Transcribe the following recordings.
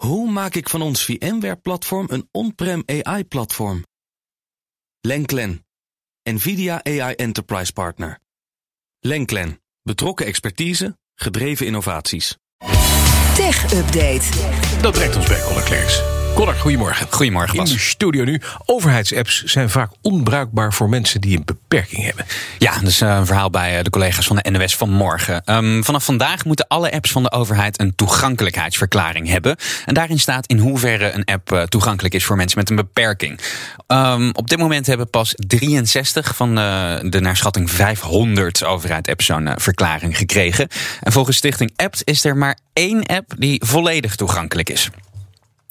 Hoe maak ik van ons VMware-platform een on-prem AI-platform? Lenklen, NVIDIA AI Enterprise Partner. Lenklen, betrokken expertise, gedreven innovaties. Tech Update. Dat brengt ons bij Klerks. Connor, goedemorgen. Goedemorgen, In Bas. de studio nu. Overheidsapps zijn vaak onbruikbaar voor mensen die een beperking hebben. Ja, dat is eh, een verhaal bij eh, de collega's van de NOS vanmorgen. Ehm, vanaf vandaag moeten alle apps van de overheid een toegankelijkheidsverklaring hebben. En daarin staat in hoeverre een app eh, toegankelijk is voor mensen met een beperking. Ehm, op dit moment hebben pas 63 van eh, de naar schatting 500 overheid-apps zo'n verklaring gekregen. En volgens Stichting Apps is er maar één app die volledig toegankelijk is.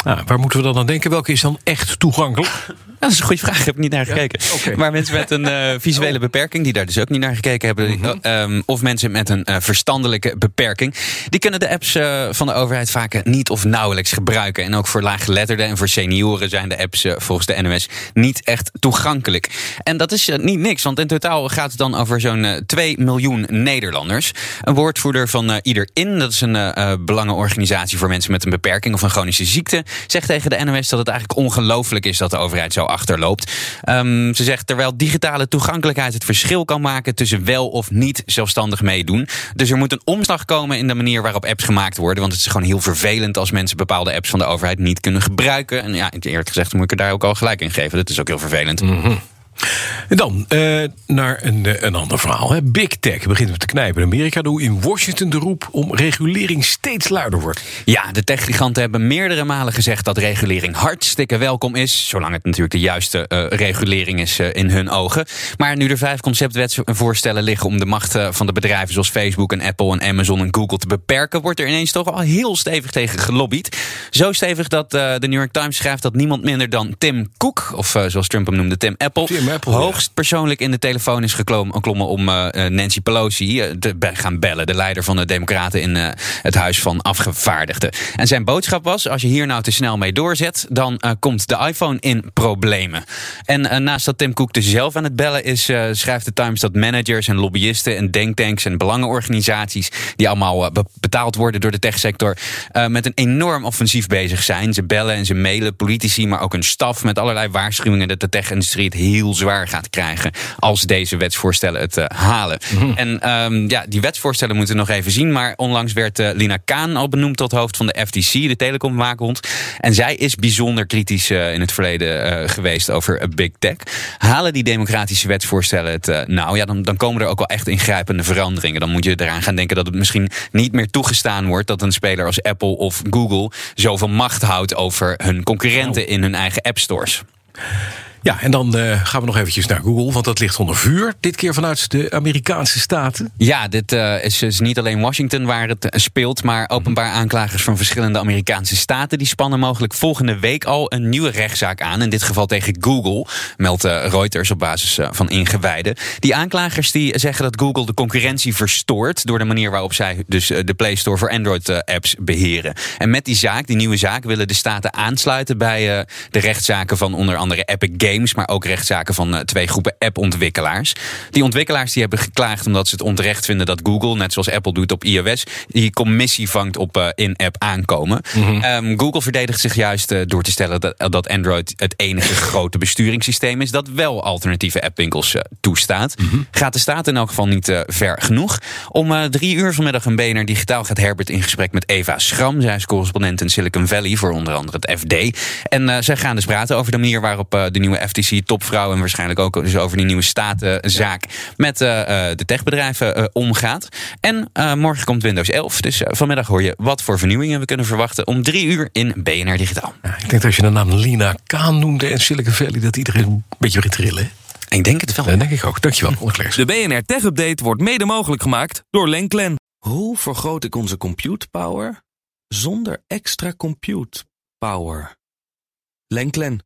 Ah, waar moeten we dan aan denken? Welke is dan echt toegankelijk? Dat is een goede vraag, ik heb niet naar gekeken. Maar mensen met een eh, visuele beperking, die daar dus ook niet naar gekeken hebben, Mhm. eh, ehm, of mensen met een eh, verstandelijke beperking, die kunnen de apps van de overheid vaak niet of nauwelijks gebruiken. En ook voor laaggeletterden en voor senioren zijn de apps volgens de NOS niet echt toegankelijk. En dat is niet niks, want in totaal gaat het dan over zo'n eh, 2 miljoen Nederlanders. Een woordvoerder van Ieder In, dat is een belangenorganisatie voor mensen met een beperking of een chronische ziekte, zegt tegen de NOS dat het eigenlijk ongelooflijk is dat de overheid zo achterloopt. Ehm, ze zegt terwijl digitale toegankelijkheid het verschil kan maken tussen wel of niet zelfstandig meedoen. Dus er moet een omslag komen in de manier waarop apps gemaakt worden. Want het is gewoon heel vervelend als mensen bepaalde apps van de overheid niet kunnen gebruiken. En ja, eerlijk gezegd moet ik er daar ook al gelijk in geven. Dat is ook heel vervelend. En dan eh, naar een, eh, een ander verhaal. Hè. Big Tech begint met te knijpen in Amerika. Hoe in Washington de roep om regulering steeds luider wordt. Ja, de techgiganten hebben meerdere malen gezegd dat regulering hartstikke welkom is. Zolang het natuurlijk de juiste eh, regulering is in hun ogen. Maar nu er vijf conceptwetsvoorstellen liggen om de macht van de bedrijven zoals Facebook en Apple en Amazon en Google te beperken, wordt er ineens toch al heel stevig tegen gelobbyd. Zo stevig dat de New York Times schrijft dat niemand minder dan Tim Cook, of zoals Trump hem noemde, Tim Apple, Tim Hoogst persoonlijk in de telefoon is geklom- geklommen om eh, eh, Nancy Pelosi eh, te gaan bellen. De leider van de Democraten in het Huis van Afgevaardigden. En zijn boodschap was: als je hier nou te snel mee doorzet, dan komt de iPhone in problemen. En naast dat Tim Cook dus zelf aan het bellen is, schrijft de Times dat managers en lobbyisten en denktanks en belangenorganisaties, die allemaal be- betaald worden door de techsector, met een enorm offensief bezig zijn. Ze bellen en ze mailen politici, maar ook hun staf met allerlei waarschuwingen dat de tech-industrie het heel zwaar gaat krijgen als deze wetsvoorstellen het eh, halen. En ehm, ja, die wetsvoorstellen moeten we nog even zien. Maar onlangs werd eh, Lina Kaan al benoemd tot hoofd van de FTC, de telecomwaakhond. En zij is bijzonder kritisch eh, in het verleden geweest over big tech. Halen die democratische wetsvoorstellen het nou, ja, dan, dan komen er ook wel echt ingrijpende veranderingen. Dan moet je eraan gaan denken dat het misschien niet meer toegestaan wordt dat een speler als Apple of Google zoveel macht houdt over hun concurrenten in hun eigen app stores. Ja, en dan eh, gaan we nog eventjes naar Google, want dat ligt onder vuur. Dit keer vanuit de Amerikaanse staten. Ja, dit eh, is dus niet alleen Washington waar het eh, speelt, maar openbaar aanklagers van verschillende Amerikaanse staten die spannen mogelijk volgende week al een nieuwe rechtszaak aan. In dit geval tegen Google, meldt Reuters op basis van ingewijden. Die aanklagers die zeggen dat Google de concurrentie verstoort door de manier waarop zij dus de Play Store voor Android eh, apps beheren. En met die zaak, die nieuwe zaak, willen de staten aansluiten bij de rechtszaken van onder andere Epic Games, maar ook rechtszaken van eh, twee groepen appontwikkelaars. Die ontwikkelaars die hebben geklaagd omdat ze het onterecht vinden dat Google, net zoals Apple doet op iOS, die commissie vangt op eh, in-app aankomen. Ehm, Google verdedigt zich juist eh, door te stellen dat, dat Android het enige grote besturingssysteem is dat wel alternatieve appwinkels toestaat. Gaat de staat in elk geval niet ver genoeg. Om drie uur vanmiddag een BNR Digitaal gaat Herbert in gesprek met Eva Schram. Zij is correspondent in Silicon Valley voor onder andere het FD. En zij gaan dus praten over de manier waarop de nieuwe FTC-topvrouw... en waarschijnlijk ook dus over die nieuwe statenzaak met eh, eh, de techbedrijven eh, omgaat. En eh, morgen komt Windows 11. Dus vanmiddag hoor je wat voor vernieuwingen we kunnen verwachten... om drie uur in BNR Digitaal. Ja, ik denk dat als je de naam Lina Kaan noemde en Silicon Valley... dat iedereen een beetje begint trillen. Ik denk het wel. Dat denk ik ook. Dankjewel, Conor Klerks. De BNR Tech Update wordt mede mogelijk gemaakt door Lenklen. Hoe vergroot ik onze compute power zonder extra compute power? Lenklen,